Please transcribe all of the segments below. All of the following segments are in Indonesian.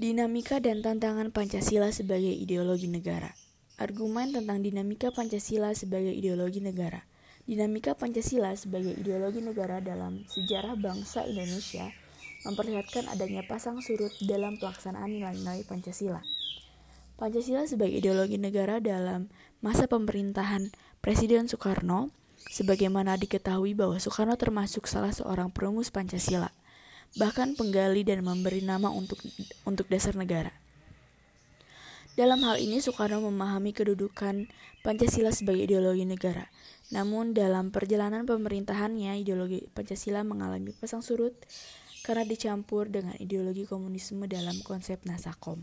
Dinamika dan tantangan Pancasila sebagai ideologi negara. Argumen tentang dinamika Pancasila sebagai ideologi negara. Dinamika Pancasila sebagai ideologi negara dalam sejarah bangsa Indonesia memperlihatkan adanya pasang surut dalam pelaksanaan nilai-nilai Pancasila. Pancasila sebagai ideologi negara dalam masa pemerintahan Presiden Soekarno, sebagaimana diketahui bahwa Soekarno termasuk salah seorang perumus Pancasila bahkan penggali dan memberi nama untuk untuk dasar negara. Dalam hal ini Soekarno memahami kedudukan Pancasila sebagai ideologi negara. Namun dalam perjalanan pemerintahannya ideologi Pancasila mengalami pasang surut karena dicampur dengan ideologi komunisme dalam konsep Nasakom.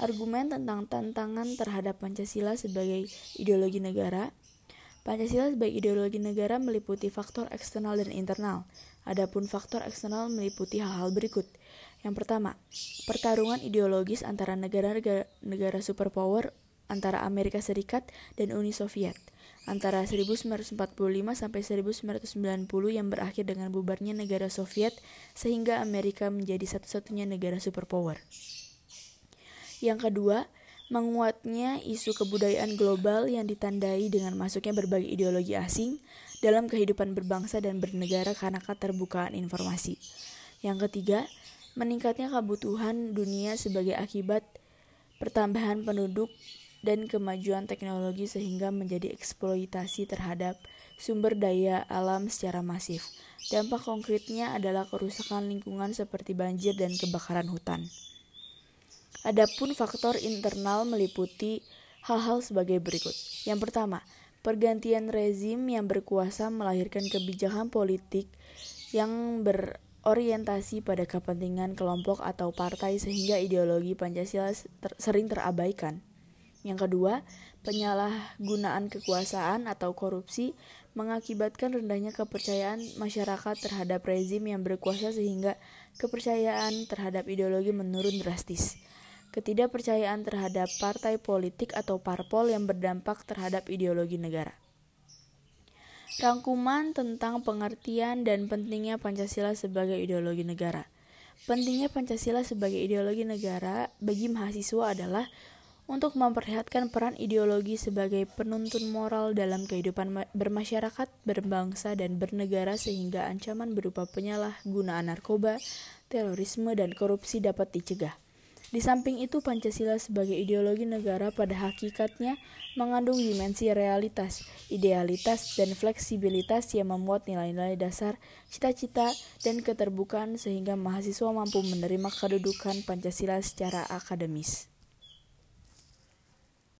Argumen tentang tantangan terhadap Pancasila sebagai ideologi negara Pancasila sebagai ideologi negara meliputi faktor eksternal dan internal. Adapun faktor eksternal meliputi hal-hal berikut. Yang pertama, pertarungan ideologis antara negara-negara negara superpower antara Amerika Serikat dan Uni Soviet antara 1945 sampai 1990 yang berakhir dengan bubarnya negara Soviet sehingga Amerika menjadi satu-satunya negara superpower. Yang kedua, menguatnya isu kebudayaan global yang ditandai dengan masuknya berbagai ideologi asing dalam kehidupan berbangsa dan bernegara karena keterbukaan informasi. Yang ketiga, meningkatnya kebutuhan dunia sebagai akibat pertambahan penduduk dan kemajuan teknologi sehingga menjadi eksploitasi terhadap sumber daya alam secara masif. Dampak konkretnya adalah kerusakan lingkungan seperti banjir dan kebakaran hutan. Adapun faktor internal meliputi hal-hal sebagai berikut. Yang pertama, pergantian rezim yang berkuasa melahirkan kebijakan politik yang berorientasi pada kepentingan kelompok atau partai sehingga ideologi Pancasila ter sering terabaikan. Yang kedua, penyalahgunaan kekuasaan atau korupsi mengakibatkan rendahnya kepercayaan masyarakat terhadap rezim yang berkuasa sehingga kepercayaan terhadap ideologi menurun drastis ketidakpercayaan terhadap partai politik atau parpol yang berdampak terhadap ideologi negara. Rangkuman tentang pengertian dan pentingnya Pancasila sebagai ideologi negara. Pentingnya Pancasila sebagai ideologi negara bagi mahasiswa adalah untuk memperlihatkan peran ideologi sebagai penuntun moral dalam kehidupan bermasyarakat, berbangsa, dan bernegara sehingga ancaman berupa penyalahgunaan narkoba, terorisme, dan korupsi dapat dicegah. Di samping itu, Pancasila sebagai ideologi negara pada hakikatnya mengandung dimensi realitas, idealitas, dan fleksibilitas yang memuat nilai-nilai dasar, cita-cita, dan keterbukaan sehingga mahasiswa mampu menerima kedudukan Pancasila secara akademis.